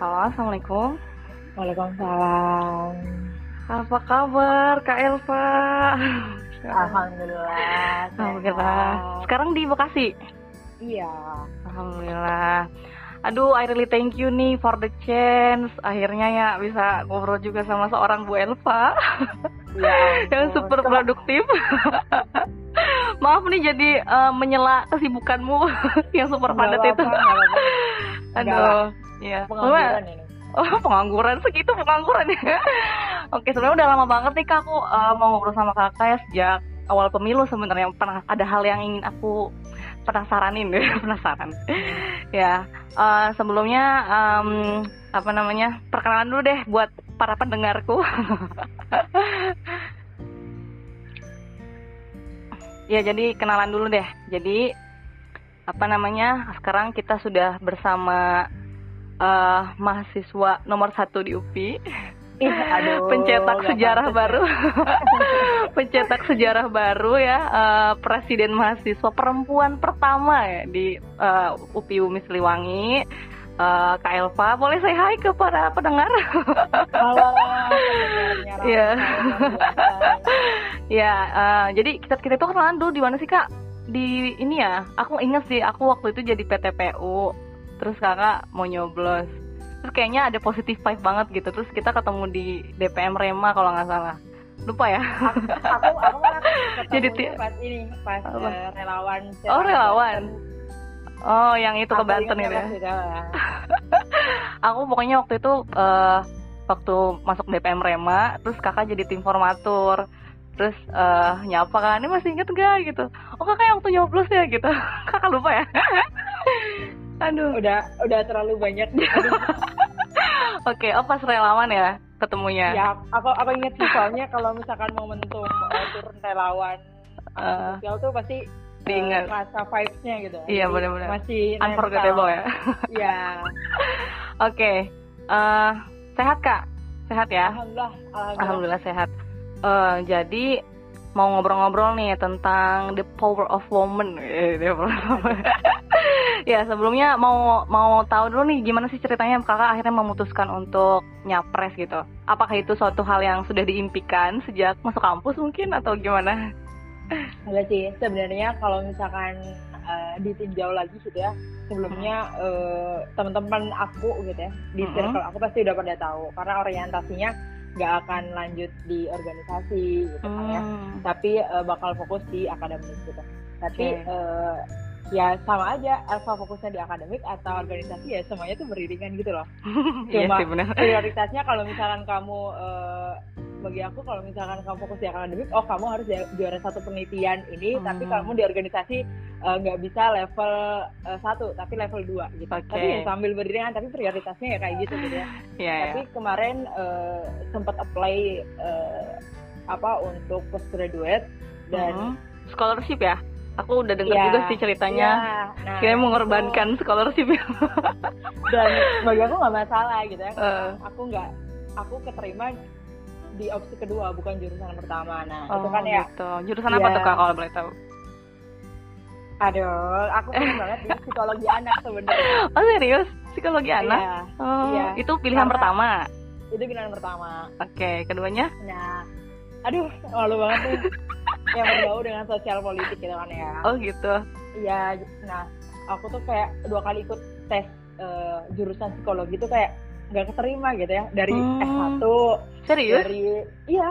Halo, Assalamualaikum. Waalaikumsalam. Apa kabar, Kak Elva? Alhamdulillah. Alhamdulillah. Sekarang di Bekasi. Iya. Alhamdulillah. Aduh, I really thank you nih for the chance. Akhirnya ya bisa ngobrol juga sama seorang Bu Elva Ya yang super produktif. Maaf nih jadi eh, menyela kesibukanmu yang super padat itu. Aduh, ya. Pengangguran ini. Oh pengangguran segitu pengangguran ya. Oke sebenarnya udah lama banget nih kak aku eh, mau ngobrol sama kakak ya sejak awal pemilu sebenarnya pernah ada hal yang ingin aku penasaranin deh penasaran. ya eh, sebelumnya em, apa namanya perkenalan dulu deh buat para pendengarku. ya jadi kenalan dulu deh. Jadi apa namanya sekarang kita sudah bersama eh, mahasiswa nomor satu di UPI Ih, aduh. pencetak sejarah pantas baru. Ya. pencetak sejarah baru ya eh, presiden mahasiswa perempuan pertama ya di eh, UPI Umi Siliwangi Eh, Kak Elva boleh saya hai ke para pendengar? Halo, ya eh, jadi kita kita itu kenalan dulu di mana sih kak? Di ini ya aku inget sih aku waktu itu jadi PTPU terus kakak mau nyoblos. Terus kayaknya ada positif vibe banget gitu. Terus kita ketemu di DPM Rema kalau nggak salah. Lupa ya? Aku aku aku Jadi pas ini pas Apa? eh, relawan Oh, relawan. oh yang itu ke Banten ya? itu, ya. aku pokoknya waktu itu eh, waktu masuk DPM Rema terus kakak jadi tim formatur. Terus eh, nyapa kan ini masih inget gak gitu. Oh kakak yang waktu nyoblos ya gitu. Kakak lupa ya aduh. Udah udah terlalu banyak. Oke oh pas relawan ya ketemunya? Ya aku aku inget sih soalnya kalau misalkan momentum uh, turun relawan Eh. uh, sosial tuh pasti Diingat. uh, rasa vibes-nya gitu. Iya, benar-benar. masih unforgettable ya. Ya oke eh, sehat kak? Sehat ya? Alhamdulillah alhamdulillah, Alhamdulillah sehat. Eh, jadi mau ngobrol-ngobrol nih tentang the power of woman. The power of woman. ya sebelumnya mau mau tahu dulu nih gimana sih ceritanya kakak akhirnya memutuskan untuk nyapres gitu. Apakah itu suatu hal yang sudah diimpikan sejak masuk kampus mungkin atau gimana? Enggak sih sebenarnya kalau misalkan uh, ditinjau lagi gitu ya sebelumnya uh, teman-teman aku gitu ya di Mhm. circle aku pasti udah pada tahu karena orientasinya nggak akan lanjut di organisasi gitu kan ya Hmm. tapi eh, bakal fokus di akademik gitu. Tapi Oke. eh, ya sama aja, Elva fokusnya di akademik atau organisasi ya semuanya tuh beriringan gitu loh. Iya Cuma sih benar. prioritasnya kalau misalkan kamu eh, bagi aku kalau misalkan kamu fokus di akademik, oh kamu harus ju- juara satu penelitian ini, Hmm. tapi kamu di organisasi eh, nggak bisa level eh, satu, tapi level 2 gitu. Oke. Tapi ya sambil beriringan, tapi prioritasnya ya kayak gitu gitu ya. Iya ya. Tapi kemarin eh, sempat apply eh, apa untuk postgraduate dan Mhm. scholarship ya. Aku udah dengar Ya, juga sih ceritanya. ya, nah, Kayaknya itu- mengorbankan scholarship ya. dan bagi aku nggak masalah gitu ya. Eh. Aku nggak aku keterima di opsi kedua bukan jurusan pertama. Nah itu Oh, kan ya. gitu. Jurusan apa Iya. tuh kak kalau boleh tahu? Aduh, aku pengen banget di psikologi anak sebenarnya. Oh serius? Psikologi anak? Iya, Oh, Iya. itu pilihan Karena- pertama. itu pilihan pertama. Oke, keduanya? Nah, aduh malu banget nih. Yang berbau dengan sosial politik gitu kan ya. Oh gitu. Iya, nah aku tuh kayak dua kali ikut tes eh, jurusan psikologi tuh kayak nggak keterima gitu ya dari Hmm. S1 Serius? dari iya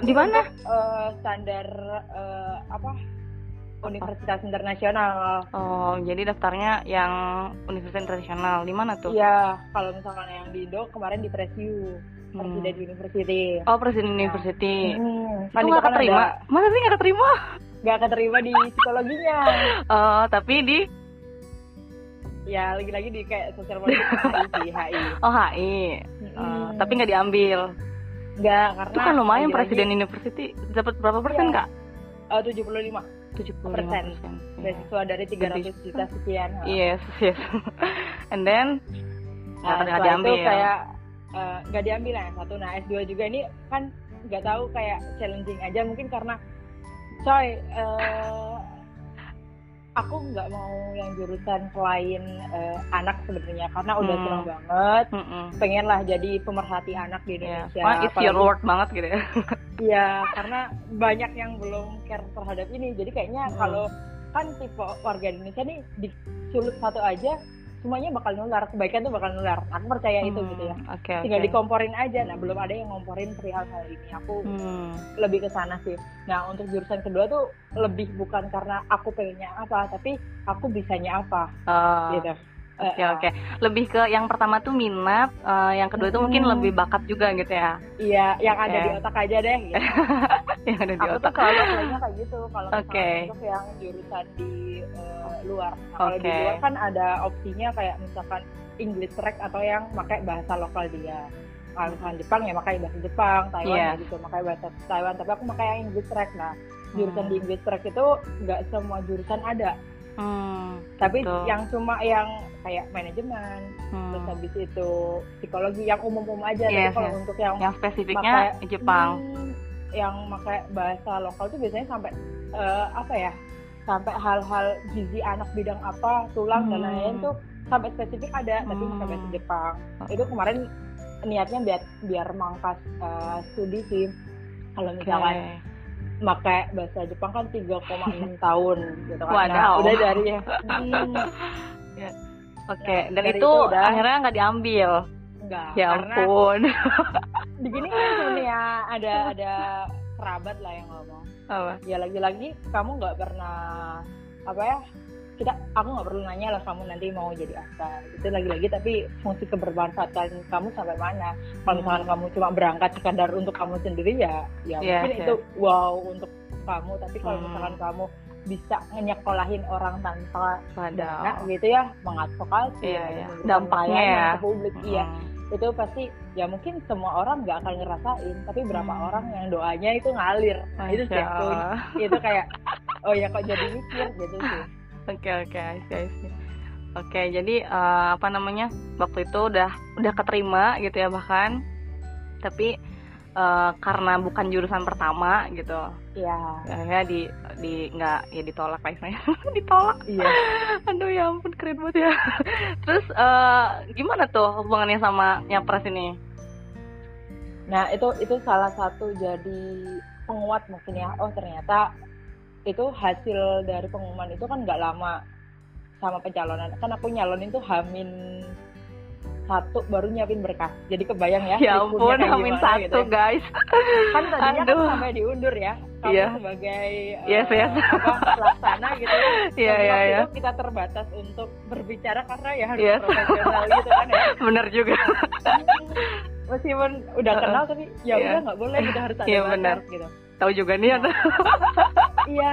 Di mana? eh, standar eh, apa Universitas Internasional Oh, jadi daftarnya yang Universitas Internasional. Di mana tuh? iya kalau misalkan yang di Indo kemarin di Presiu Hmm. Presiden University Oh, Presiden University. Hmm, Itu nggak keterima? ada- Masa sih nggak keterima? nggak keterima di psikologinya Oh, tapi di ya lagi-lagi di kayak sosial politik HI sih HI Oh HI. Oh, Hmm. tapi nggak diambil. nggak karena Itu kan lumayan lagi-lagi, Presiden University dapat berapa persen Iya. kak? eh, 75 75 Persen. persen. Iya. beasiswa dari 300 juta sekian Yes, yes. And then Nah, nggak setelah diambil. itu kayak eh, nggak diambil yang satu. Nah S2 juga ini kan nggak tahu kayak challenging aja mungkin karena coy eh, aku nggak mau yang jurusan selain eh, anak sebenarnya karena udah Hmm. senang banget Mm-mm. pengen lah jadi pemerhati anak di Iya. Indonesia Wah, it's your word banget gitu ya. Iya, karena banyak yang belum care terhadap ini. Jadi kayaknya Hmm. kalau kan tipe warga Indonesia nih disulut satu aja, semuanya bakal nular. Kebaikan tuh bakal nular. Aku percaya itu Hmm, gitu ya. Oke. Tinggal dikomporin aja. Nah, belum ada yang ngomporin perihal hal ini. Aku Hmm. lebih ke sana sih. Nah, untuk jurusan kedua tuh lebih bukan karena aku pengennya apa, tapi aku bisanya apa Oh, gitu. Oke Eh, oke. Lebih ke yang pertama tuh minat, eh, yang kedua itu mungkin Hmm. lebih bakat juga gitu ya. Iya, yang ada Oke. di otak aja deh. Gitu. yang ada di aku otak. tuh selalu apply-nya kayak gitu kalau Oke. untuk yang jurusan di eh, luar. Nah, kalau di Oke. luar kan ada opsinya kayak misalkan English track atau yang pakai bahasa lokal dia. Kalau misalkan Jepang ya pakai bahasa Jepang, Taiwan Iya. ya gitu pakai bahasa Taiwan. Tapi aku pakai yang English track. Nah, jurusan Hmm. di English track itu nggak semua jurusan ada. Hmm, Tapi betul. yang cuma yang kayak manajemen, Hmm. terus habis itu psikologi yang umum-umum aja. Yes, Tapi kalau yes. untuk yang yang spesifiknya Pakai- Jepang. Hmm, yang pakai bahasa lokal tuh biasanya sampai eh, apa ya? Sampai hal-hal gizi anak bidang apa, tulang dan Hmm. lain-lain tuh sampai spesifik ada, tapi Hmm. pakai bahasa Jepang. Itu kemarin niatnya biar biar mangkas eh, studi sih. Kalau misalkan pakai bahasa Jepang kan 3,6 tahun gitu kan. Wadaw. Nah, udah dari hmm, Oke, Nah, dan dari itu, itu udah- akhirnya nggak diambil. enggak Ya karena ampun. di gini kan sebenarnya ada ada kerabat lah yang ngomong. Apa? ya lagi-lagi kamu nggak pernah apa ya kita aku nggak perlu nanya lah kamu nanti mau jadi apa itu lagi-lagi tapi fungsi kebermanfaatan kamu sampai mana kalau misalkan Hmm. kamu cuma berangkat sekadar untuk kamu sendiri ya ya Yes, mungkin yes. itu wow untuk kamu tapi kalau Hmm. misalkan kamu bisa nyekolahin orang tanpa dana gitu ya mengadvokasi Iya, ya, iya. memberikan Dampaknya ya. ke publik iya Mm-mm. Itu pasti ya mungkin semua orang nggak akan ngerasain tapi berapa Hmm. orang yang doanya itu ngalir. Nah, itu sih itu kayak oh ya kok jadi mikir gitu sih. Oke oke, see. Oke, jadi eh, apa namanya waktu itu udah udah keterima gitu ya bahkan, tapi eh, karena bukan jurusan pertama gitu, Iya akhirnya di di nggak ya ditolak lah istilahnya, ditolak. iya Aduh ya ampun keren banget ya. Terus eh, gimana tuh hubungannya sama nyapres ini? nah itu itu salah satu jadi penguat mungkin ya oh ternyata itu hasil dari pengumuman itu kan nggak lama sama pencalonan kan aku nyalonin tuh hamin satu baru nyiapin berkas jadi kebayang ya Ya ampun, kayak amin gimana satu gitu ya. guys. kan tadinya kan Aduh. sampai diundur ya kamu Iya. sebagai Yes, yes. apa pelaksana gitu ya Iya, iya, iya. itu kita terbatas untuk berbicara karena ya harus Yes. profesional gitu kan ya Bener juga. meskipun udah kenal tapi ya Iya. udah nggak boleh kita harus ada Iya, batas benar. gitu Tahu juga nih ada. iya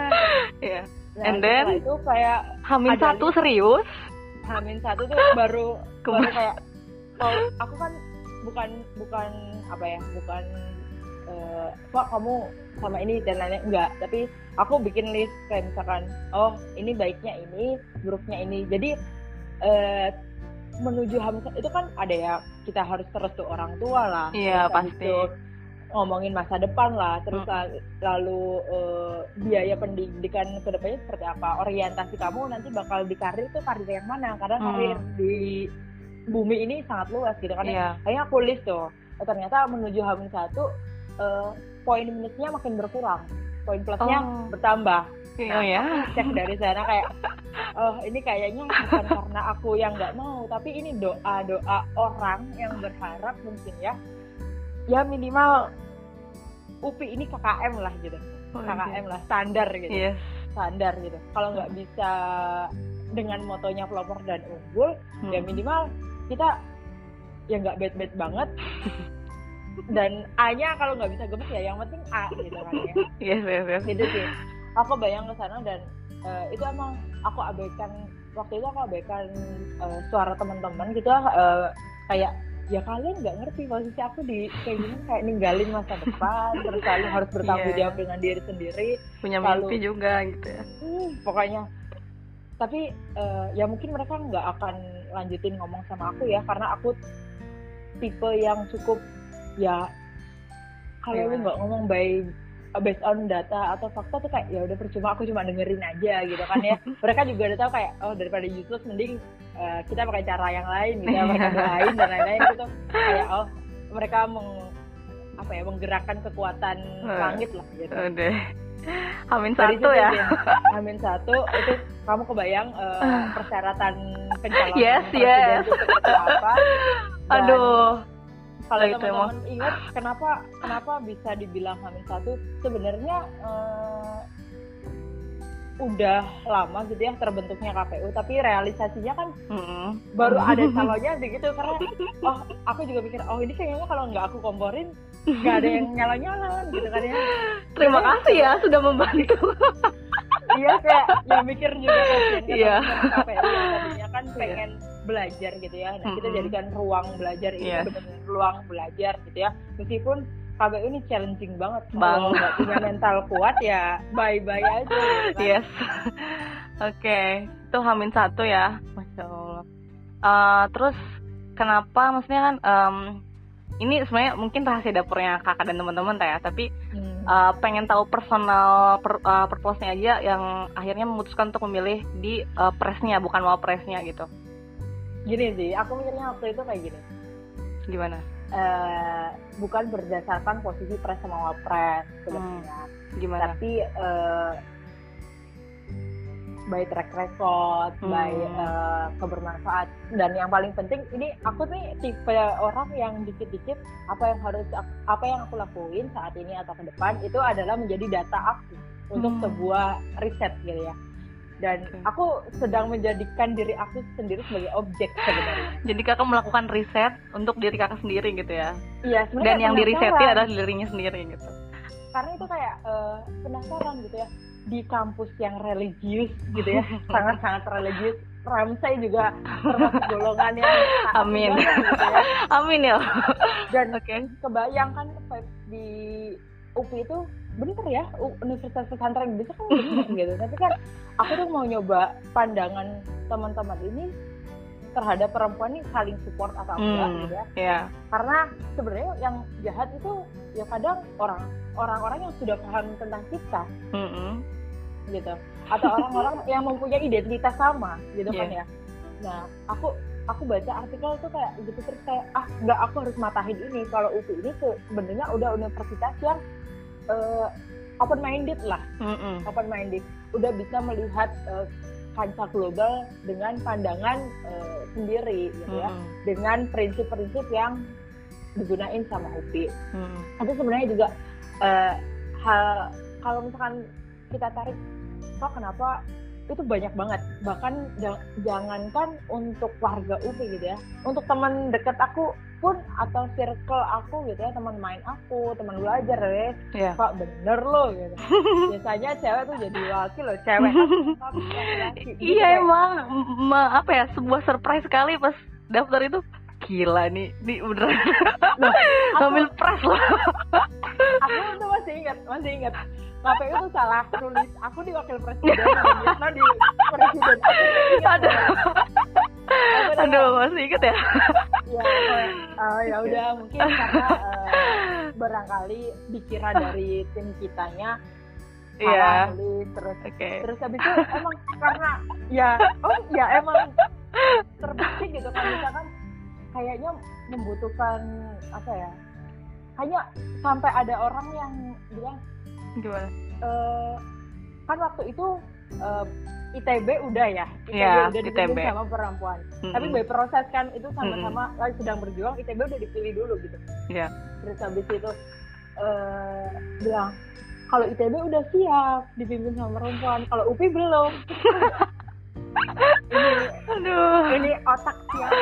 Iya. nah, And then? itu kayak Hamin satu serius? Hamin satu tuh baru baru kayak oh aku kan bukan bukan apa ya bukan eh kok kamu sama ini dan lainnya enggak tapi aku bikin list kayak misalkan oh ini baiknya ini buruknya ini jadi eh menuju satu- itu kan ada ya kita harus terus tuh orang tua lah Iya, pasti. itu ngomongin masa depan lah terus Mm. la- lalu eh, biaya pendidikan ke depannya seperti apa orientasi kamu nanti bakal di karir tuh karir yang mana karena Mm. karir di bumi ini sangat luas gitu kan Iya. kayaknya aku list tuh Oh, ternyata menuju Hamin satu eh, poin minusnya makin berkurang poin plusnya Oh. bertambah Iya Nah, ya. cek dari sana kayak oh ini kayaknya bukan karena aku yang nggak mau tapi ini doa doa orang yang berharap mungkin ya ya minimal UPI ini KKM lah gitu Oh, KKM lah standar gitu Yes. standar gitu kalau nggak bisa dengan motonya pelopor dan unggul Hmm. ya minimal kita ya nggak bad bad banget dan A-nya kalau nggak bisa gemes ya yang penting A gitu kan ya Yes, yes, yes. gitu sih aku bayang ke sana dan eh, itu emang aku abaikan waktu itu aku abaikan eh, suara teman-teman gitu eh, kayak ya kalian nggak ngerti posisi aku di kayak gini kayak ninggalin masa depan terus lalu harus bertanggung Iya. jawab dengan diri sendiri Punya Lalu- mimpi juga gitu ya. hmm, pokoknya tapi eh, ya mungkin mereka nggak akan lanjutin ngomong sama aku ya karena aku tipe yang cukup ya kalau lu Gimana? nggak ngomong by based on data atau fakta tuh kayak ya udah percuma aku cuma dengerin aja gitu kan ya. Mereka juga udah tahu kayak oh daripada useless mending uh, kita pakai cara yang lain gitu ya pakai lain dan lain-lain gitu. Kayak oh mereka meng apa ya menggerakkan kekuatan langit lah gitu. Udah Amin satu ya. ya. Amin satu itu kamu kebayang uh, persyaratan pencalonan yes, yes. itu apa? Dan Aduh kalau teman-teman ingat kenapa kenapa bisa dibilang hamil satu sebenarnya uh, udah lama gitu ya terbentuknya KPU tapi realisasinya kan mm-hmm. baru ada calonnya begitu karena oh aku juga pikir oh ini kayaknya kalau nggak aku komporin nggak ada yang nyala nyala gitu kan ya terima kasih ya sudah membantu iya kayak yang mikir juga kan iya. Tadinya kan iya. pengen belajar gitu ya. Nah, kita jadikan ruang belajar ini yeah. benar-benar ruang belajar gitu ya. Meskipun KBU ini challenging banget. Kalau nggak punya mental kuat ya bye-bye aja. Gitu kan. Yes. Oke, okay. itu Hamin satu ya, masya Allah. Uh, terus kenapa? Maksudnya kan um, ini sebenarnya mungkin rahasia dapurnya kakak dan teman-teman ya, tapi hmm. uh, pengen tahu personal per, uh, purpose-nya aja yang akhirnya memutuskan untuk memilih di uh, presnya bukan mau presnya gitu. Gini sih aku mikirnya waktu itu kayak gini. Gimana? Uh, bukan berdasarkan posisi pres sama wapres sebenarnya. Hmm, gimana? Tapi uh, by track record, hmm. by uh, kebermanfaat dan yang paling penting ini aku nih tipe orang yang dikit-dikit apa yang harus apa yang aku lakuin saat ini atau ke depan itu adalah menjadi data aku untuk hmm. sebuah riset gitu ya dan okay. aku sedang menjadikan diri aku sendiri sebagai objek sebenarnya. Jadi kakak melakukan riset untuk diri kakak sendiri gitu ya? Iya. Dan yang dirisetin adalah dirinya sendiri gitu. Karena itu kayak uh, penasaran gitu ya di kampus yang religius gitu ya, sangat-sangat religius. Ramsay juga termasuk golongan yang Amin. Gitu ya. Amin ya. Dan okay. kebayangkan di UPI itu bener ya universitas pesantren bisa kan bener gitu tapi kan aku tuh mau nyoba pandangan teman-teman ini terhadap perempuan ini saling support atau hmm, enggak gitu ya yeah. karena sebenarnya yang jahat itu ya kadang orang orang-orang yang sudah paham tentang kita mm -hmm. gitu atau orang-orang yang mempunyai identitas sama gitu yeah. kan ya nah aku aku baca artikel tuh kayak gitu terus kayak ah nggak aku harus matahin ini kalau UPI ini sebenarnya udah universitas yang uh, open minded lah mm -mm. open minded udah bisa melihat uh, kancah global dengan pandangan uh, sendiri gitu ya. Mm dengan prinsip-prinsip yang digunain sama UPI. Mm itu sebenarnya juga uh, hal kalau misalkan kita tarik kok kenapa itu banyak banget. Bahkan jangankan untuk warga UPI gitu ya. Untuk teman deket aku pun atau circle aku gitu ya teman main aku teman belajar ya. Yeah. kok bener loh gitu. Biasanya cewek tuh jadi wakil loh cewek gitu iya emang. Ma apa ya sebuah surprise sekali pas daftar itu gila nih nih bener nah, ngambil pres loh. Aku tuh masih ingat masih ingat. KPU tuh salah tulis aku di wakil presiden di presiden. Aduh. Aduh masih inget ya? Ya uh, ya udah mungkin karena uh, barangkali dikira dari tim kitanya Iya. Yeah. terus okay. terus habis itu emang karena ya oh ya emang terbukti gitu kan. Misalkan kayaknya membutuhkan apa ya hanya sampai ada orang yang bilang gimana uh, kan waktu itu uh, ITB udah ya ITB ya, udah dipilih ITB. sama perempuan mm-hmm. tapi by proses kan itu sama-sama mm-hmm. lagi sedang berjuang ITB udah dipilih dulu gitu Iya. terus habis itu uh, bilang kalau ITB udah siap dipimpin sama perempuan kalau UPI belum ini aduh. ini otak siapa?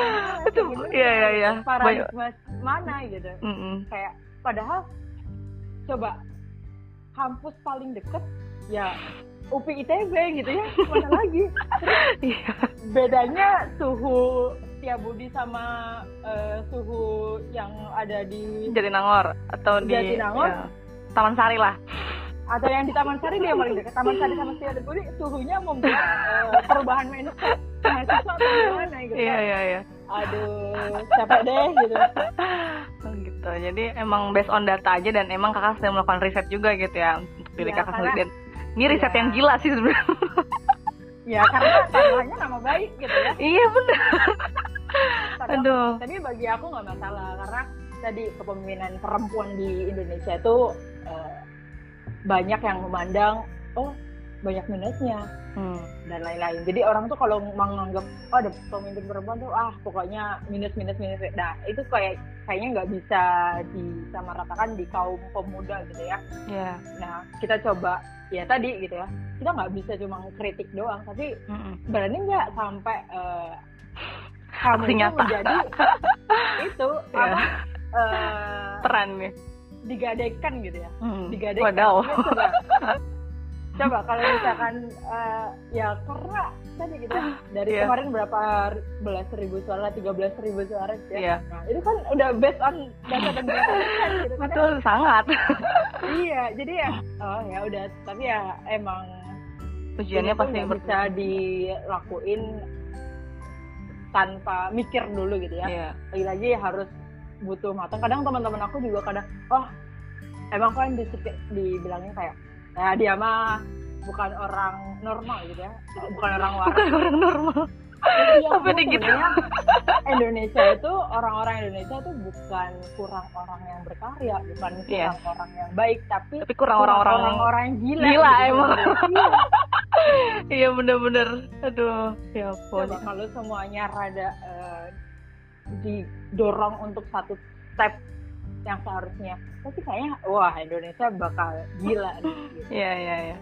Itu iya iya iya. paradigma mana gitu. Mm-hmm. kayak padahal coba kampus paling deket ya UPI ITB gitu ya. Mana lagi? Iya. bedanya suhu Budi sama uh, suhu yang ada di Jatinangor atau di Jatinangor? ya, Taman Sari lah atau yang di Taman Sari dia paling dekat Taman Sari sama Budi suhunya membuat uh, perubahan mindset mahasiswa atau gimana gitu iya iya iya aduh capek deh gitu gitu. Jadi emang based on data aja dan emang kakak sedang melakukan riset juga gitu ya untuk diri Ya, kakak sendiri. Dan ini riset Ya. yang gila sih sebenarnya. ya karena taruhannya nama baik gitu ya iya benar. Padahal- Aduh. tapi bagi aku nggak masalah karena tadi kepemimpinan perempuan di Indonesia itu eh, banyak yang memandang oh banyak minusnya Hmm. dan lain-lain. Jadi orang tuh kalau menganggap oh ada pemimpin perempuan tuh ah pokoknya minus minus minus. Nah itu kayak kayaknya nggak bisa disamaratakan di kaum pemuda gitu ya. Ya. Nah kita coba ya tadi gitu ya. Kita nggak bisa cuma kritik doang, tapi Mm-mm. berani nggak sampai eh, kamu itu menjadi itu Ya. apa eh, Peran nih. Digadaikan gitu ya Hmm. digadaikan Wadaw. Ya, coba coba kalau misalkan eh, ya karena tadi gitu ya, dari Iya. kemarin berapa belas ribu suara 13 ribu suara gitu ya Iya. nah itu kan udah based on data dan data kan, gitu kan. Betul, sangat. iya jadi ya oh ya udah tapi ya emang tuh pasti nggak bisa dilakuin tanpa mikir dulu gitu ya Iya. lagi-lagi harus butuh matang kadang teman-teman aku juga kadang oh emang kan di, dibilangnya kayak ya dia mah bukan orang normal gitu ya bukan orang waras Bukan orang normal. Sampai aku gitu. Indonesia itu orang-orang Indonesia itu bukan kurang orang yang berkarya bukan kurang orang yang baik tapi Tapi kurang orang-orang yang orang yang gila Gila, gitu. emang. Iya. Iya bener-bener. Aduh, ya ampun. Kalau semuanya rada eh, didorong untuk satu step yang seharusnya tapi kayaknya wah Indonesia bakal gila gitu. Iya iya iya.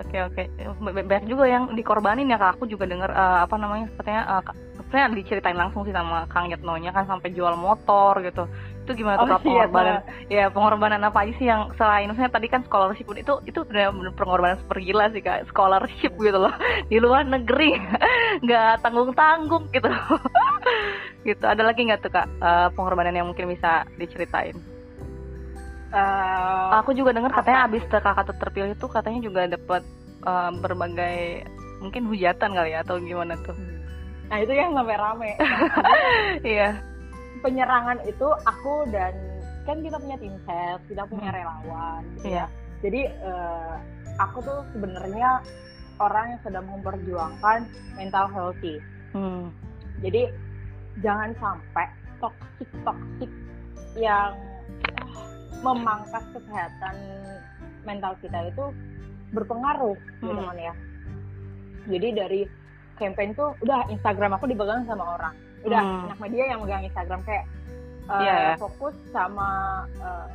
Oke oke. Ba- Banyak juga yang dikorbanin ya kak. Aku juga dengar eh, apa namanya katanya eh, Kak- sebenarnya diceritain langsung sih sama Kang Yatnonya kan sampai jual motor gitu. Itu gimana tuh Oh, Kak, iya, pengorbanan? Ya pengorbanan apa aja sih yang selain misalnya tadi kan scholarship pun itu itu benar-benar pengorbanan super gila sih kak. Scholarship gitu loh di luar negeri nggak tanggung tanggung gitu. Gitu. Ada lagi nggak tuh kak eh, pengorbanan yang mungkin bisa diceritain? Eh, Aku juga dengar katanya abis ter- kakak terpilih tuh katanya juga dapat eh, berbagai mungkin hujatan kali ya atau gimana tuh? nah itu yang sampai rame Iya. penyerangan itu aku dan kan kita punya tim ses kita punya Hmm. relawan gitu Iya. ya. jadi eh, aku tuh sebenarnya orang yang sedang memperjuangkan mental healthy Hmm. Jadi jangan sampai toxic toxic yang ah, memangkas kesehatan mental kita itu berpengaruh gitu Hmm. kan ya. Jadi dari campaign tuh udah Instagram aku dipegang sama orang. Udah Hmm. anak media yang megang Instagram kayak uh, Iya, ya. fokus sama uh,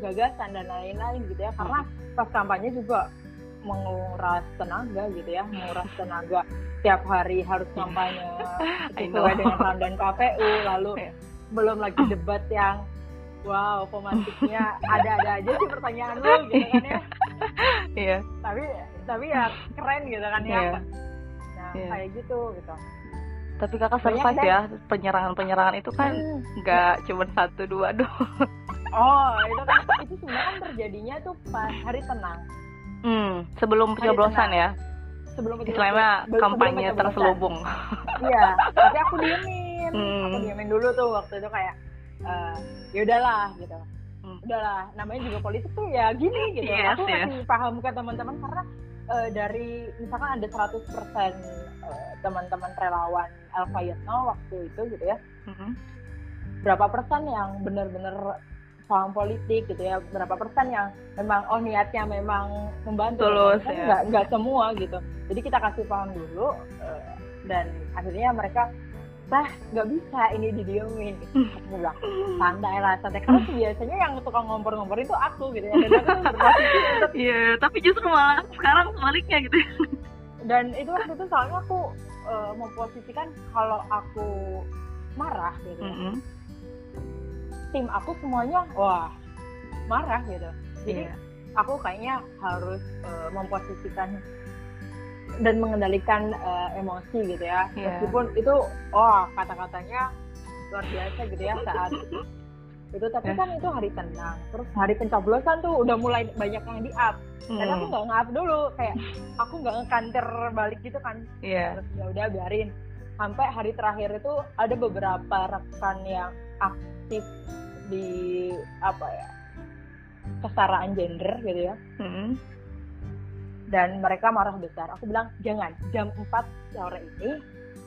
gagasan dan lain-lain gitu ya. Karena pas kampanye juga menguras tenaga gitu ya, menguras tenaga tiap hari harus kampanye I sesuai dengan rundown KPU lalu Iya. belum lagi debat yang wow pemantiknya ada-ada aja sih pertanyaan lu gitu kan ya Iya. tapi tapi ya keren gitu kan ya Iya. nah Iya. kayak gitu gitu Tapi kakak survive ya penyerangan-penyerangan itu kan Hmm. nggak cuma satu dua doang. oh itu kan itu sebenarnya kan terjadinya tuh pas hari tenang Hmm. Sebelum pencoblosan ya. sebelum pencoblosan. Istilahnya kampanye terselubung. iya tapi aku diemin Hmm. aku diemin dulu tuh waktu itu kayak eh, ya udahlah gitu Hmm. udahlah namanya juga politik tuh ya gini gitu Yes, aku yes. masih paham ke teman-teman karena eh, dari misalkan ada 100% eh, teman-teman relawan Alfa Yatno waktu itu gitu ya Mhm. berapa persen yang benar-benar paham politik gitu ya berapa persen yang memang oh niatnya memang membantu Tulus, ya. nggak nggak semua gitu jadi kita kasih paham dulu eh, dan akhirnya mereka bah nggak bisa ini didiemin aku bilang santai lah santai karena biasanya yang tukang ngompor-ngompor itu aku gitu ya dan aku Iya, tapi justru malah sekarang sebaliknya gitu. dan itu waktu itu soalnya aku eh, memposisikan kalau aku marah gitu ya, Mhm. Tim aku semuanya wah marah gitu jadi Iya. aku kayaknya harus eh, memposisikan dan mengendalikan eh, emosi gitu ya Iya. meskipun itu wah kata-katanya luar biasa gitu ya saat itu tapi Ya. kan itu hari tenang terus hari pencoblosan tuh udah mulai banyak yang di up dan aku Hmm. nggak nge-up dulu kayak aku nggak ngekanter balik gitu kan Iya. terus ya udah biarin sampai hari terakhir itu ada beberapa rekan yang aktif di apa ya kesetaraan gender gitu ya Hmm. dan mereka marah besar aku bilang jangan jam 4 sore ini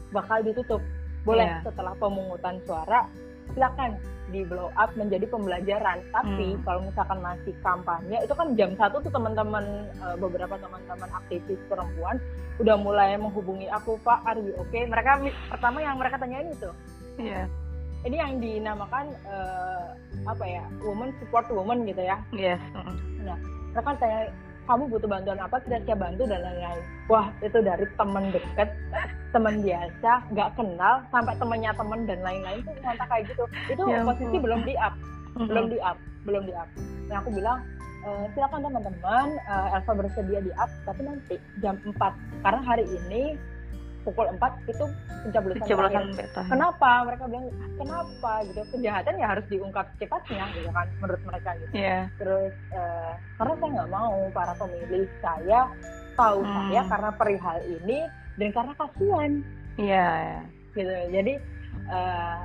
bakal ditutup boleh Iya. setelah pemungutan suara silakan di blow up menjadi pembelajaran tapi Hmm. kalau misalkan masih kampanye itu kan jam satu tuh teman-teman eh, beberapa teman-teman aktivis perempuan udah mulai menghubungi aku pak are you okay mereka pertama yang mereka tanyain itu Iya. Ini yang dinamakan eh, apa ya woman support woman gitu ya. Yes. Mm. mereka tanya kamu butuh bantuan apa? Kita siap bantu dan lain-lain. Wah itu dari teman deket teman biasa nggak kenal sampai temannya teman dan lain-lain tuh ngontak kayak gitu. Itu Ya posisi belum di up belum di up belum di up nah aku bilang "Eh, silakan teman-teman eh, Elva bersedia di up tapi nanti jam 4 karena hari ini pukul 4 itu pencoblosan Pencoblosan terakhir. kenapa mereka bilang kenapa gitu kejahatan ya harus diungkap cepatnya gitu kan menurut mereka gitu Iya. terus eh, karena saya nggak mau para pemilih saya tahu Hmm. saya karena perihal ini dan karena kasihan Iya. gitu jadi eh,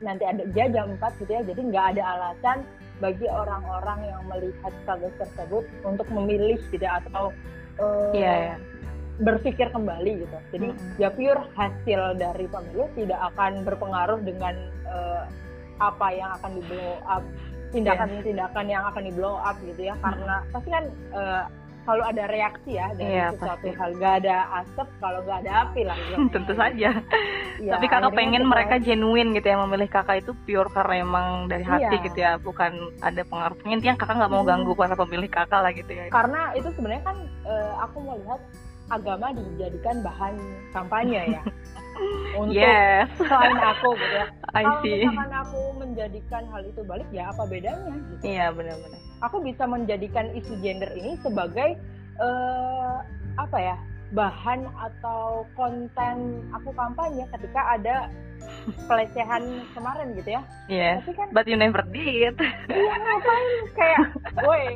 nanti ada dia jam 4 gitu ya jadi nggak ada alasan bagi orang-orang yang melihat kasus tersebut untuk memilih gitu ya, atau eh, Iya, ya. Berpikir kembali gitu jadi Mm-mm. ya pure hasil dari pemilu tidak akan berpengaruh dengan eh, apa yang akan di blow up tindakan-tindakan yang akan di blow up gitu ya karena pasti kan eh, selalu ada reaksi ya dari Iya, sesuatu pasti. hal gak ada asap kalau nggak ada api lah gitu. Tentu saja. Iya, Tapi kakak pengen mereka genuine gitu ya memilih kakak itu pure karena emang dari hati Iya. gitu ya, bukan ada pengaruh. Intinya kakak nggak mau Hmm. ganggu para pemilih kakak lah gitu ya. karena itu sebenarnya kan eh, aku melihat agama dijadikan bahan kampanye ya untuk Yes, selain aku gitu ya I kalau see. misalkan aku menjadikan hal itu balik ya apa bedanya gitu. Iya benar-benar. aku bisa menjadikan isu gender ini sebagai eh, apa ya bahan atau konten aku kampanye ketika ada pelecehan kemarin gitu ya Yes. tapi kan But you never did. iya ngapain kayak woi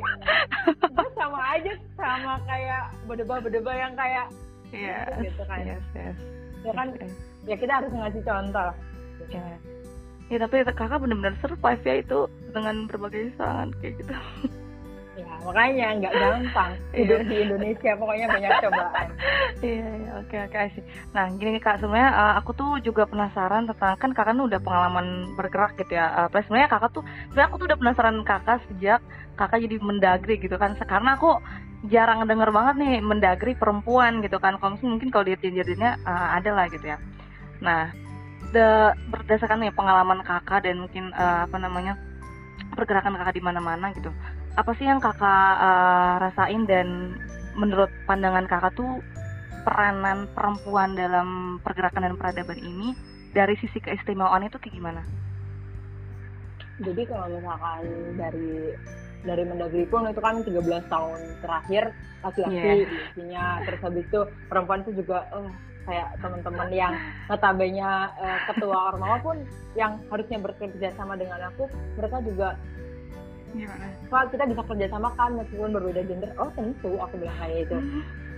sama aja sama kayak bedeba-bedeba yang kayak Iya. gitu kan Yes, yes. ya kan Yes, ya kita harus ngasih contoh yes. Ya tapi kakak benar-benar survive ya itu dengan berbagai serangan kayak gitu. Ya makanya nggak gampang hidup di Indonesia pokoknya banyak cobaan Iya, iya, oke oke see. Nah, gini nih kak, sebenarnya uh, aku tuh juga penasaran tentang kan kakak udah pengalaman bergerak gitu ya. Uh, sebenarnya kakak tuh, sebenarnya aku tuh udah penasaran kakak sejak kakak jadi mendagri gitu kan. Karena aku jarang denger banget nih mendagri perempuan gitu kan. Kalau mungkin kalau di jendernya uh, ada lah gitu ya. Nah, the, berdasarkan nih pengalaman kakak dan mungkin uh, apa namanya pergerakan kakak di mana-mana gitu. Apa sih yang kakak uh, rasain? Dan menurut pandangan kakak tuh peranan perempuan dalam pergerakan dan peradaban ini dari sisi keistimewaan itu kayak gimana? jadi kalau misalkan dari dari Mendagri pun itu kan 13 tahun terakhir laki-laki isinya terus habis itu perempuan itu juga eh kayak teman-teman yang notabene eh, ketua ormawa pun yang harusnya bekerja sama dengan aku mereka juga Gimana? Pak kita bisa kerja sama kan meskipun berbeda gender oh tentu aku bilang kayak itu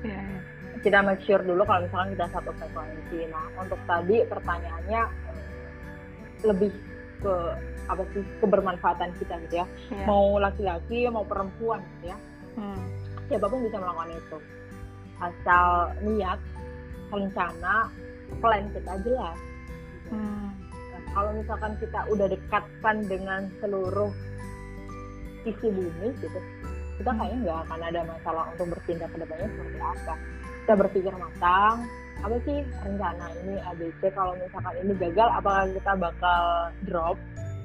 Iya, iya. kita make sure dulu kalau misalkan kita satu frekuensi. Nah, untuk tadi pertanyaannya eh, lebih ke apa sih kebermanfaatan kita gitu ya. Iya. Mau laki-laki mau perempuan gitu ya. Hmm. Siapa pun bisa melakukan itu. Asal niat, rencana, plan kita jelas. Hmm. Nah, kalau misalkan kita udah dekatkan dengan seluruh isi bumi gitu, kita Hmm. kayaknya nggak akan ada masalah untuk bertindak ke depannya seperti apa. Kita berpikir matang, apa sih rencana ini ABC kalau misalkan ini gagal, apakah kita bakal drop?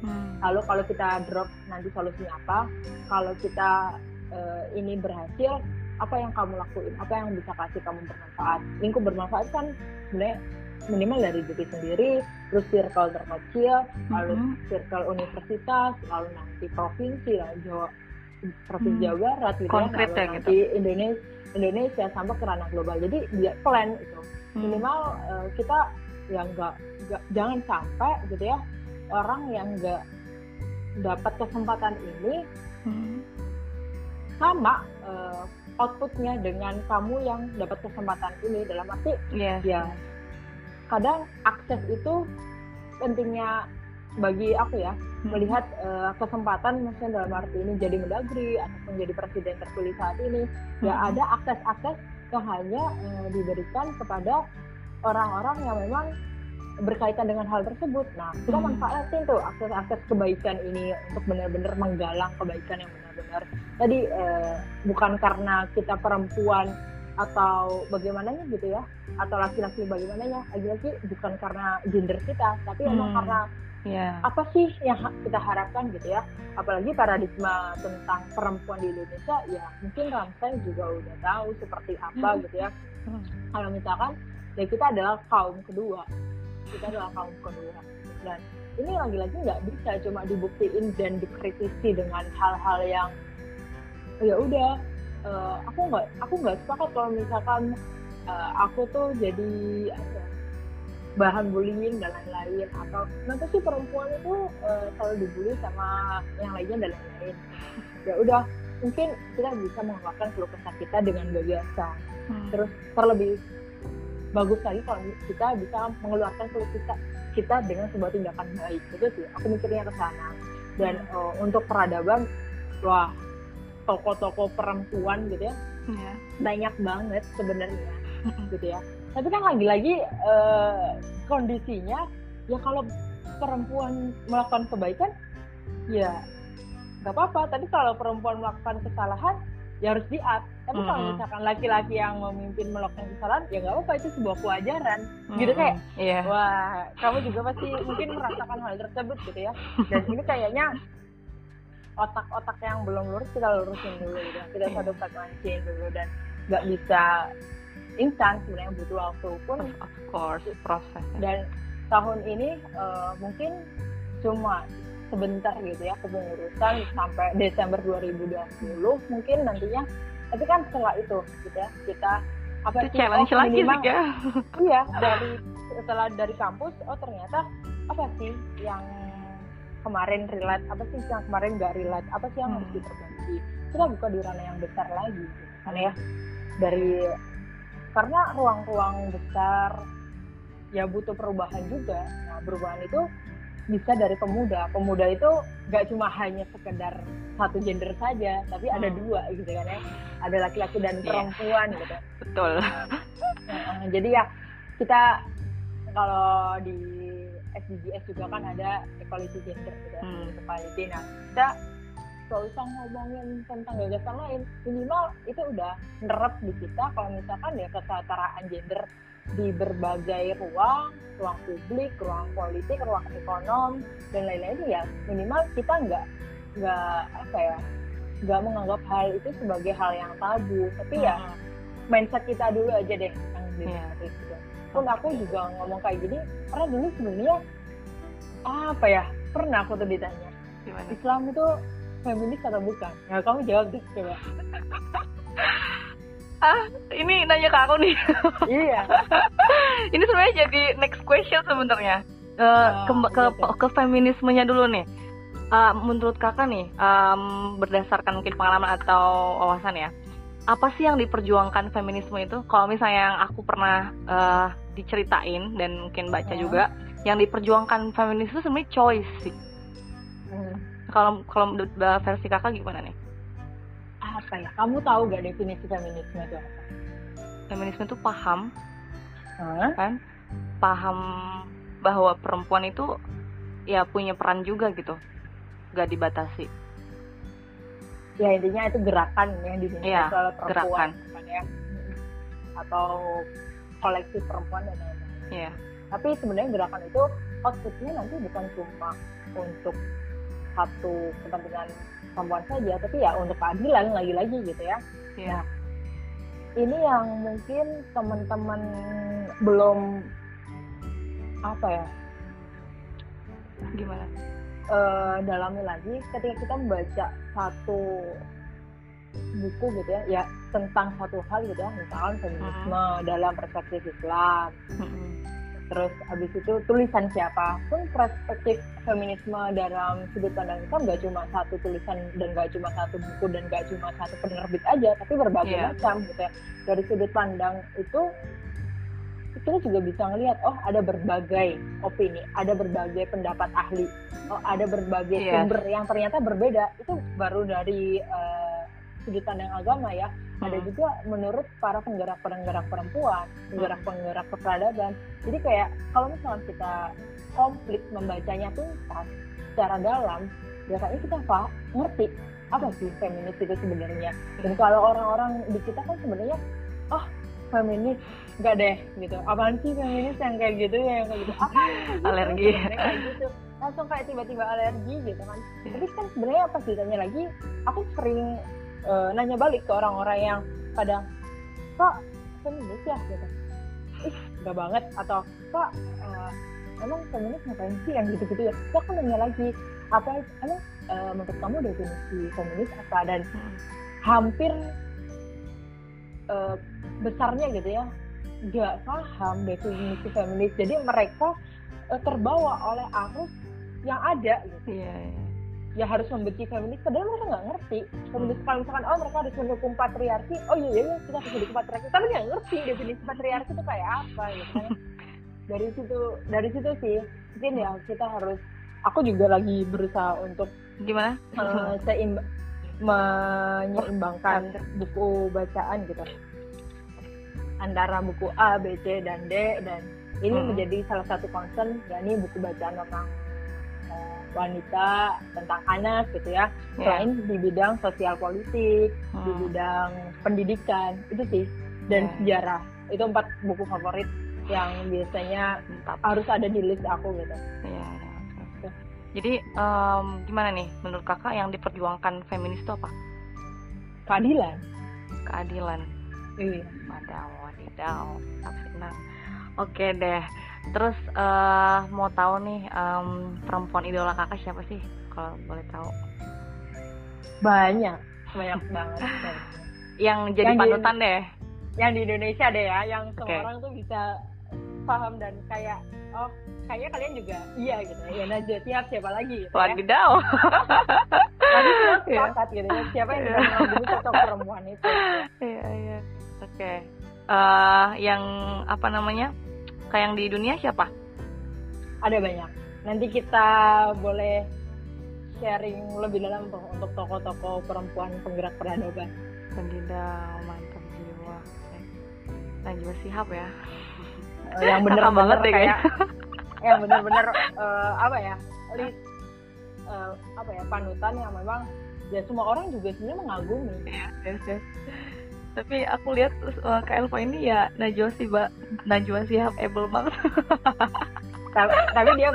Hmm. Lalu kalau kita drop nanti solusinya apa? Kalau kita eh, ini berhasil, apa yang kamu lakuin? Apa yang bisa kasih kamu bermanfaat? Lingkup bermanfaat kan sebenarnya minimal dari diri sendiri, terus circle terkecil, lalu Mhm. circle universitas, lalu nanti provinsi, lalu Jawa provinsi Hmm. Jawa Barat gitu Konkret ya, ya lalu gitu. nanti Indonesia Indonesia sampai ke ranah global. Jadi dia plan itu Hmm. minimal eh, kita yang nggak jangan sampai gitu ya orang yang nggak dapat kesempatan ini Hmm. sama eh, outputnya dengan kamu yang dapat kesempatan ini dalam arti Yes. ya kadang akses itu pentingnya bagi aku ya melihat uh, kesempatan maksudnya dalam arti ini jadi mendagri ataupun jadi presiden terpilih saat ini ya Hmm. ada akses-akses yang hanya uh, diberikan kepada orang-orang yang memang berkaitan dengan hal tersebut. Nah, kita Hmm. manfaatin tuh akses-akses kebaikan ini untuk benar-benar menggalang kebaikan yang benar-benar tadi uh, bukan karena kita perempuan atau bagaimananya gitu ya atau laki-laki bagaimananya lagi-lagi bukan karena gender kita tapi emang Hmm. karena Iya. apa sih yang kita harapkan gitu ya apalagi paradigma tentang perempuan di Indonesia ya mungkin Ramsay juga udah tahu seperti apa Hmm. gitu ya Hmm. kalau misalkan ya kita adalah kaum kedua kita adalah kaum kedua dan ini lagi-lagi nggak bisa cuma dibuktiin dan dikritisi dengan hal-hal yang ya udah eh, aku nggak aku nggak sepakat kalau misalkan eh, aku tuh jadi apa ya, bahan bullying dan lain-lain. Atau kenapa sih perempuan itu eh, selalu dibully sama yang lainnya dan lain-lain. Ya udah mungkin kita bisa mengungkapkan keluh kesah kita dengan gagasan Hmm. terus terlebih bagus lagi kalau kita bisa mengeluarkan keluh kesah kita dengan sebuah tindakan baik. Itu sih aku mikirnya ke sana. Dan eh, untuk peradaban wah toko-toko perempuan gitu ya Iya. banyak banget sebenarnya Hmm. gitu ya tapi kan lagi-lagi eh, kondisinya ya kalau perempuan melakukan kebaikan ya nggak apa-apa tapi kalau perempuan melakukan kesalahan ya harus di-up tapi kalau Mm-mm. misalkan laki-laki yang memimpin melakukan kesalahan ya nggak apa-apa itu sebuah kewajaran gitu kayak Iya. wah kamu juga pasti mungkin merasakan hal tersebut gitu ya dan ini kayaknya otak-otak yang belum lurus kita lurusin dulu gitu kita Iya. satu frekuensiin dulu dan nggak bisa instan sebenarnya butuh waktu pun Of, course proses. dan tahun ini eh, mungkin cuma sebentar gitu ya kepengurusan sampai Desember 2020 mungkin nantinya tapi kan setelah itu gitu ya kita apa Itu sih, challenge oh, lagi sih ya. iya dari setelah dari kampus oh ternyata apa sih yang kemarin relate apa sih yang kemarin gak relate apa sih yang harus Hmm. diperbaiki kita buka di ranah yang besar lagi gitu kan ya dari karena ruang-ruang besar ya butuh perubahan juga nah perubahan itu bisa dari pemuda pemuda itu gak cuma hanya sekedar satu gender saja tapi ada Hmm. dua gitu kan ya ada laki-laki dan Iya. perempuan gitu Betul. Nah, jadi ya kita kalau di SDGs juga kan ada equality gender gitu ya, Hmm. equality. Nah, kita gak usah ngomongin tentang gagasan lain, minimal itu udah nerep di kita kalau misalkan ya kesetaraan gender di berbagai ruang, ruang publik, ruang politik, ruang ekonom dan lain-lain ya minimal kita nggak nggak apa ya nggak menganggap hal itu sebagai hal yang tabu, tapi ya Hmm. mindset kita dulu aja deh yang jadi Iya. seperti itu. Pun aku juga ngomong kayak gini karena dulu sebenarnya apa ya pernah aku tuh ditanya Gimana? Islam itu feminis atau bukan? Nah kamu jawab deh coba. Ah, ini nanya ke aku nih. iya. ini sebenarnya jadi next question sebenarnya. Eh, Ah, ke, ke, ke feminismenya dulu nih. Ah, menurut kakak nih, em, berdasarkan mungkin pengalaman atau wawasan ya, apa sih yang diperjuangkan feminisme itu? Kalau misalnya yang aku pernah eh, diceritain dan mungkin baca Hmm. juga, yang diperjuangkan feminisme itu sebenarnya choice sih. Hmm. Kalau kalau menurut versi kakak gimana nih? Apa ya? Kamu tahu gak definisi feminisme itu apa? Feminisme itu paham Hah? kan paham bahwa perempuan itu ya punya peran juga gitu gak dibatasi Ya intinya itu gerakan yang dimiliki Iya, oleh perempuan gerakan. ya. Atau kolektif perempuan dan lain-lain. ya tapi sebenarnya gerakan itu outputnya nanti bukan cuma untuk satu kepentingan perempuan saja tapi ya untuk keadilan lagi-lagi gitu ya ya ini yang mungkin teman-teman belum apa ya gimana eh, dalami lagi ketika kita membaca satu buku gitu ya ya tentang satu hal gitu ya misalkan feminisme dalam perspektif Islam Mm-mm. terus habis itu tulisan siapa pun perspektif feminisme dalam sudut pandang Islam gak cuma satu tulisan dan gak cuma satu buku dan gak cuma satu penerbit aja tapi berbagai Iya. macam gitu ya dari sudut pandang itu kita juga bisa ngelihat oh ada berbagai opini ada berbagai pendapat ahli oh ada berbagai Yes. sumber yang ternyata berbeda itu baru dari eh, sudut pandang agama ya ada Hmm. juga menurut para penggerak-penggerak perempuan, penggerak-penggerak peradaban. Jadi kayak kalau misalnya kita komplit membacanya tuntas secara dalam, biasanya kita pak ngerti apa sih feminis itu sebenarnya. Dan kalau orang-orang di kita kan sebenarnya, oh feminis enggak deh gitu. Apaan sih feminis yang kayak gitu ya yang kayak gitu? Apa? Alergi. Kayak gitu. Langsung kayak tiba-tiba alergi gitu kan. Tapi kan sebenarnya pas ditanya lagi, aku sering eh, nanya balik ke orang-orang yang kadang kok feminis ya gitu ih enggak banget atau kok eh, emang feminis ngapain sih yang gitu-gitu ya Terus aku nanya lagi apa emang eh, menurut kamu definisi feminis apa dan hampir eh, besarnya gitu ya nggak paham definisi feminis jadi mereka eh, terbawa oleh arus yang ada gitu. Iya, iya. ya harus membenci feminis padahal mereka nggak ngerti. Feminis kalau misalkan oh mereka harus mendukung patriarki oh iya iya kita harus mendukung patriarki. Tapi nggak ngerti definisi patriarki itu kayak apa gitu kan. Dari situ dari situ sih mungkin ya kita harus aku juga lagi berusaha untuk Gimana? eh, seimba- menyeimbangkan buku bacaan gitu antara buku A, B, C, dan D dan ini Hmm. menjadi salah satu concern yakni buku bacaan tentang eh, wanita tentang anak gitu ya Iya. selain di bidang sosial politik di Hmm. bidang pendidikan itu sih dan Ya. sejarah itu empat buku favorit yang biasanya Mantap. harus ada di list aku gitu Iya, iya. Jadi em, gimana nih menurut kakak yang diperjuangkan feminis itu apa? keadilan Keadilan. iya Wadaw, wadidaw. Tak senang. Oke deh. Terus eh mau tahu nih em, perempuan idola kakak siapa sih? Kalau boleh tahu. banyak banyak banget Yang jadi Yang di- panutan deh. yang di Indonesia deh ya yang semua Oke. orang tuh bisa paham dan kayak oh kayaknya kalian juga iya gitu ya Najwa siap siapa lagi gitu ya Wadidaw. Tapi semua Iya. sepakat gitu ya siapa yang bisa mengambil sosok perempuan itu Iya, iya. Oke. Eh yang apa namanya? Kayak yang di dunia siapa? ada banyak nanti kita boleh sharing lebih dalam tuh untuk tokoh-tokoh perempuan penggerak peradaban Wadidaw, mantap jiwa. Eh, Najwa Shihab ya. Eh, yang bener-bener banget deh kayak yang bener-bener eh, apa ya list eh, apa ya panutan yang memang ya semua orang juga sebenarnya mengagumi Yes, yes. Tapi aku lihat uh, Kak Elva ini ya Najwa Shihab, Najwa Shihab able banget. tapi, tapi dia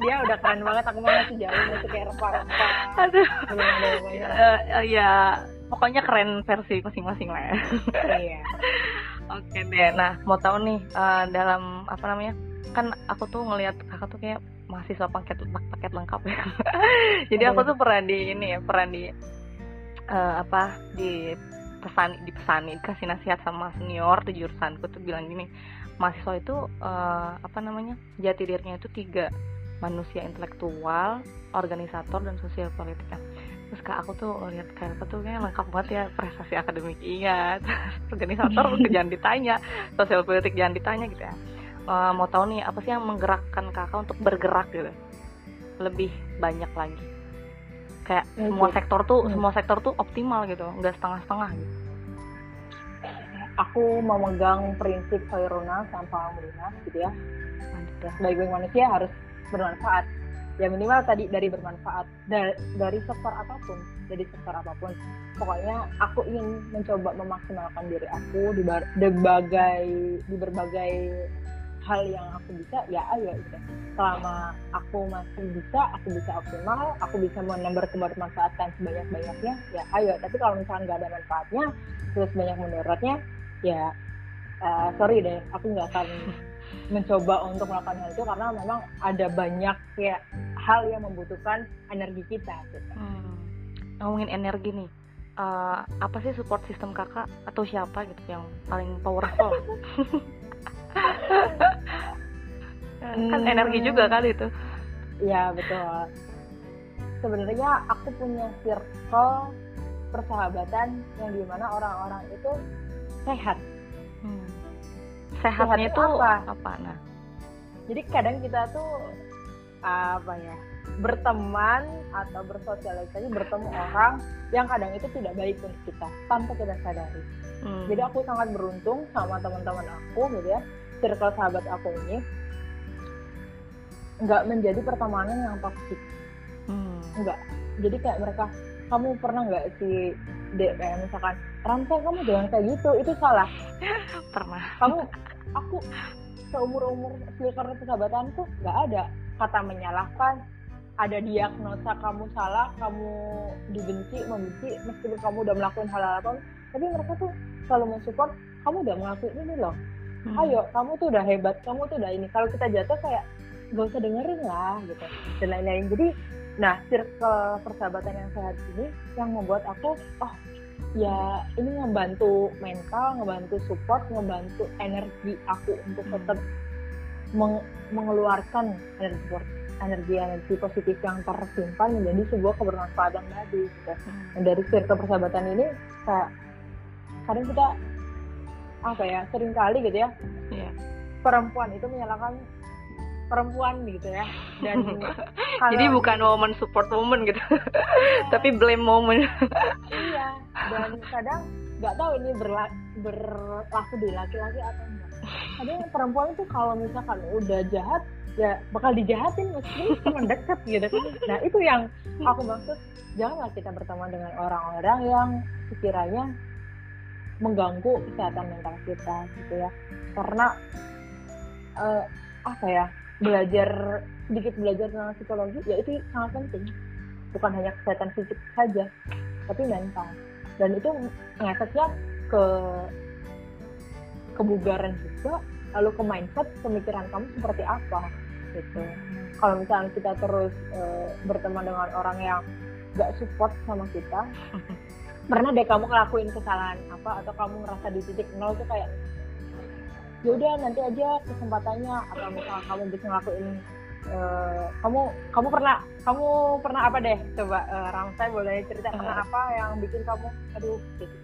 dia udah keren banget aku mau masih jauh masih kayak rempah-rempah Aduh. Eh, eh, ya pokoknya keren versi masing-masing lah ya. iya Oke deh. Nah, mau tahu nih eh, dalam apa namanya? Kan aku tuh ngelihat kakak tuh kayak mahasiswa paket paket lengkap ya. Jadi aku tuh pernah di ini ya, pernah di eh, apa di pesan dipesani dikasih nasihat sama senior di jurusanku tuh bilang gini mahasiswa itu eh, apa namanya jati dirinya itu tiga manusia intelektual organisator dan sosial politik. Nah, terus kak aku tuh lihat kayak apa tuh kayak lengkap banget ya prestasi akademik. Iya terus organisator jangan ditanya sosial politik jangan ditanya gitu ya Eh, mau tahu nih apa sih yang menggerakkan kakak untuk bergerak gitu? Lebih banyak lagi. Kayak Oke. semua sektor tuh Hmm. semua sektor tuh optimal gitu nggak setengah-setengah gitu. Aku memegang prinsip Khairuna tanpa Mulina gitu ya. Sebagai manusia harus bermanfaat. Ya minimal tadi dari bermanfaat Da- dari sektor apa pun dari sektor apa pun. Pokoknya aku ingin mencoba memaksimalkan diri aku di berbagai di berbagai hal yang aku bisa ya ayo gitu selama aku masih bisa aku bisa optimal aku bisa menambah bermanfaatkan sebanyak banyaknya ya ayo tapi kalau misalnya nggak ada manfaatnya terus banyak mudaratnya ya eh, sorry deh aku nggak akan mencoba untuk melakukan hal itu karena memang ada banyak kayak hal yang membutuhkan energi kita gitu. Hmm. ngomongin energi nih eh, apa sih support system kakak atau siapa gitu yang paling powerful kan Hmm. energi juga kali itu Ya betul. Sebenarnya aku punya circle persahabatan yang di mana orang-orang itu sehat. Hmm. sehatnya Sehat itu apa? apa? Nah, jadi kadang kita tuh apa ya berteman atau bersosialisasi bertemu orang yang kadang itu tidak baik untuk kita tanpa kita sadari hmm. jadi aku sangat beruntung sama teman-teman aku gitu ya circle sahabat aku ini nggak menjadi pertemanan yang toksik Hmm. enggak jadi kayak mereka kamu pernah nggak sih dek kayak misalkan Ramsa kamu jangan kayak gitu itu salah. Pernah. kamu aku seumur umur karena persahabatanku nggak ada. Kata menyalahkan ada diagnosa kamu salah kamu dibenci membenci meskipun kamu udah melakukan hal-hal apa tapi mereka tuh selalu mensupport kamu udah ngelakuin ini loh Hmm. ayo kamu tuh udah hebat kamu tuh udah ini kalau kita jatuh kayak gak usah dengerin lah gitu dan lain-lain jadi nah circle persahabatan yang sehat ini yang membuat aku oh ya ini ngebantu mental ngebantu support ngebantu energi aku untuk Hmm. tetap meng- mengeluarkan energi energi energi positif yang tersimpan menjadi sebuah kebermanfaatan tadi gitu Hmm. dan dari circle persahabatan ini kayak kadang kita apa ya sering kali gitu ya Iya. perempuan itu menyalahkan perempuan gitu ya. Dan kalau- Jadi bukan woman support woman gitu, tapi blame woman. iya dan kadang nggak tahu ini berla- berlaku di laki-laki atau enggak. Kadang perempuan itu kalau misalkan udah jahat ya bakal dijahatin meskipun teman dekat gitu kan. Nah itu yang aku maksud janganlah kita berteman dengan orang-orang yang sekiranya mengganggu kesehatan mental kita gitu ya. Karena eh, apa ya belajar sedikit belajar tentang psikologi ya itu sangat penting. Bukan hanya kesehatan fisik saja tapi mental. Dan itu ngefeknya ke kebugaran juga lalu ke mindset pemikiran kamu seperti apa gitu. Kalau misalnya kita terus eh, berteman dengan orang yang gak support sama kita pernah deh kamu ngelakuin kesalahan apa atau kamu ngerasa di titik nol tuh kayak ya udah nanti aja kesempatannya atau misalnya kamu bisa ngelakuin eh, kamu kamu pernah kamu pernah apa deh coba uh, Ramsay boleh cerita pernah Eh. apa yang bikin kamu aduh gitu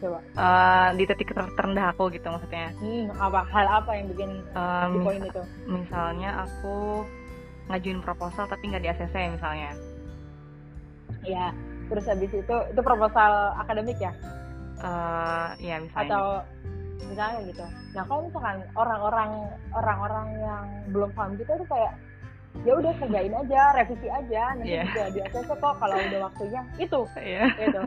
coba Eh, di titik ter- terendah aku gitu maksudnya. hmm, apa hal apa yang bikin Eh, di mis- poin itu misalnya aku ngajuin proposal tapi nggak di ACC misalnya. ya terus habis itu itu proposal akademik ya Eh, ya misalnya. atau misalnya gitu nah kalau misalkan orang-orang orang-orang yang belum paham gitu tuh kayak ya udah kerjain aja revisi aja nanti Iya. juga di ACC kok kalau udah waktunya itu Iya. gitu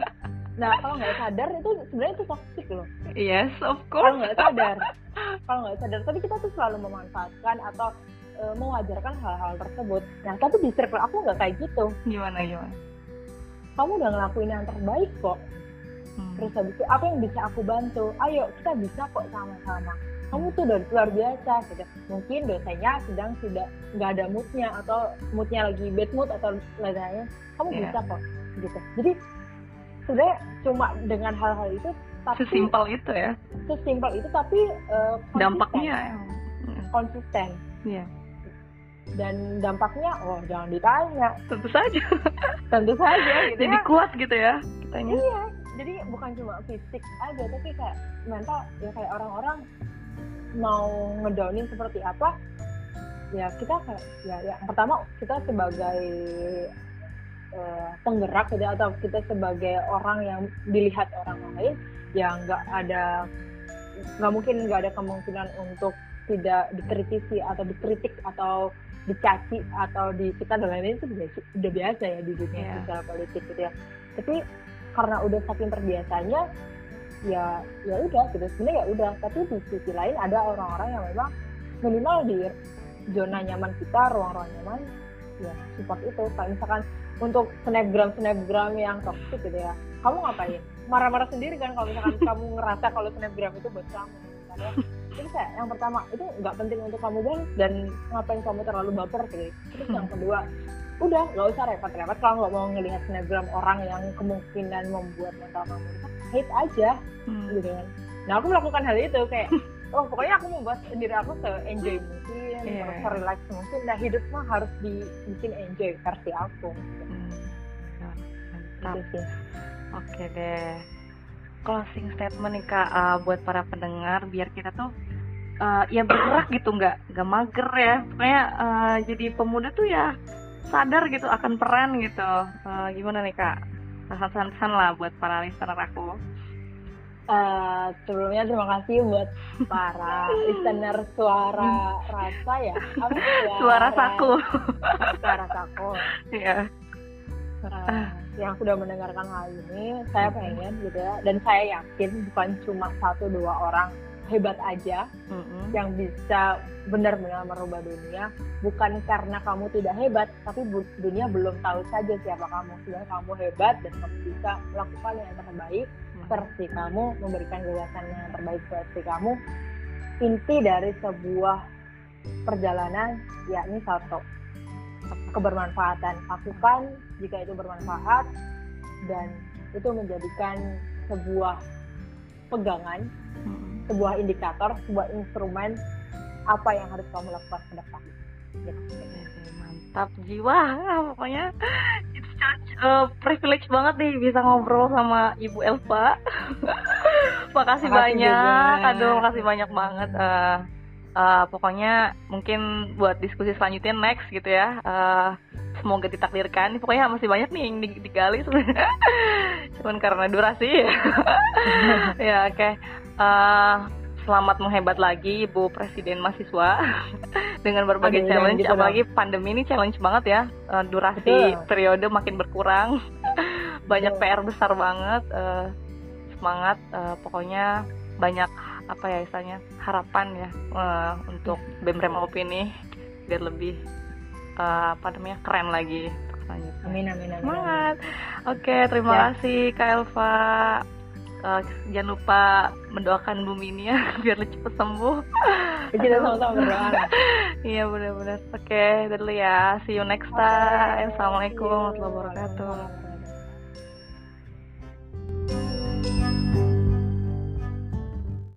nah kalau nggak sadar itu sebenarnya itu toxic loh Yes, of kalau course. nggak sadar kalau nggak sadar tapi kita tuh selalu memanfaatkan atau e, mewajarkan hal-hal tersebut nah tapi di circle aku nggak kayak gitu Gimana gimana? Kamu udah ngelakuin yang terbaik kok Hmm. terus habis itu apa yang bisa aku bantu ayo kita bisa kok sama-sama kamu tuh udah luar biasa gitu mungkin dosanya sedang tidak nggak ada moodnya atau moodnya lagi bad mood atau lainnya kamu Iya. bisa kok gitu jadi sebenarnya cuma dengan hal-hal itu tapi Sesimpel itu ya. sesimpel itu tapi konsisten. Dampaknya. Hmm. konsisten Iya. Dan dampaknya oh jangan ditanya Tentu saja. tentu saja gitu Jadi ya kuat gitu ya kitanya. iya jadi bukan cuma fisik aja tapi kayak mental ya kayak orang-orang mau ngedownin seperti apa ya kita kayak ya, ya yang pertama kita sebagai eh, penggerak gitu atau kita sebagai orang yang dilihat orang lain ya nggak ada nggak mungkin nggak ada kemungkinan untuk tidak dikritisi atau dikritik atau dicaci atau di kita dan lain-lain itu udah, udah biasa ya di dunia Iya. sosial politik gitu ya. Tapi karena udah saking terbiasanya ya ya udah gitu. Sebenarnya ya udah tapi di sisi lain ada orang-orang yang memang minimal di zona nyaman kita ruang-ruang nyaman ya support itu. Kayak misalkan untuk snapgram snapgram yang toxic gitu ya. Kamu ngapain? Marah-marah sendiri kan kalau misalkan kamu ngerasa kalau snapgram itu buat kamu jadi kayak yang pertama itu nggak penting untuk kamu balas dan ngapain kamu terlalu baper gitu terus yang kedua udah nggak usah repot-repot kalau nggak mau ngelihat snapgram orang yang kemungkinan membuat mental kamu hate aja Hmm. gitu kan nah aku melakukan hal itu kayak oh pokoknya aku membuat diri aku se enjoy mungkin Iya. se relax mungkin nah hidup mah harus dibikin enjoy versi aku gitu. Hmm. Nah, Gitu Mantap. sih Oke deh. Closing statement nih kak uh, buat para pendengar biar kita tuh uh, ya bergerak gitu nggak nggak mager ya pokoknya uh, jadi pemuda tuh ya sadar gitu akan peran gitu uh, gimana nih kak pesan-pesan lah buat para listener aku Uh, sebelumnya terima kasih buat para listener suara rasa ya. Apa suara, suara saku. Suara saku. Iya. Uh, yang sudah mendengarkan hal ini, saya pengen gitu ya, dan saya yakin bukan cuma satu dua orang hebat aja mm-hmm. yang bisa benar-benar merubah dunia, bukan karena kamu tidak hebat, tapi dunia belum tahu saja siapa kamu. Sebenarnya kamu hebat dan kamu bisa melakukan yang terbaik versi kamu, memberikan gagasan yang terbaik versi kamu. Inti dari sebuah perjalanan yakni satu kebermanfaatan. Lakukan jika itu bermanfaat dan itu menjadikan sebuah pegangan, sebuah indikator, sebuah instrumen apa yang harus kamu lakukan ke depan. Gitu. Mantap jiwa, pokoknya uh, privilege banget nih bisa ngobrol sama Ibu Elva. makasih, makasih banyak, juga. aduh makasih banyak banget. Uh, uh, pokoknya mungkin buat diskusi selanjutnya next gitu ya. Uh, semoga ditakdirkan. Pokoknya masih banyak nih yang digali sebenarnya. Cuman karena durasi ya. ya oke. Okay. Uh, selamat menghebat lagi Ibu Presiden mahasiswa dengan berbagai Aduh, challenge gitu apalagi dong. pandemi ini challenge banget ya uh, durasi Betul. periode makin berkurang banyak Betul. PR besar banget uh, semangat uh, pokoknya banyak apa ya istilahnya harapan ya uh, untuk BEM Op ini biar lebih uh, apa namanya keren lagi selanjutnya. Amin amin amin. Semangat. Oke, okay, terima ya. kasih Kak Elva. Uh, jangan lupa mendoakan Bumi ini ya biar cepat sembuh. Kita sama-sama berdoa. Iya benar-benar. Oke, okay, dulu ya. See you next time. Assalamualaikum warahmatullahi wabarakatuh.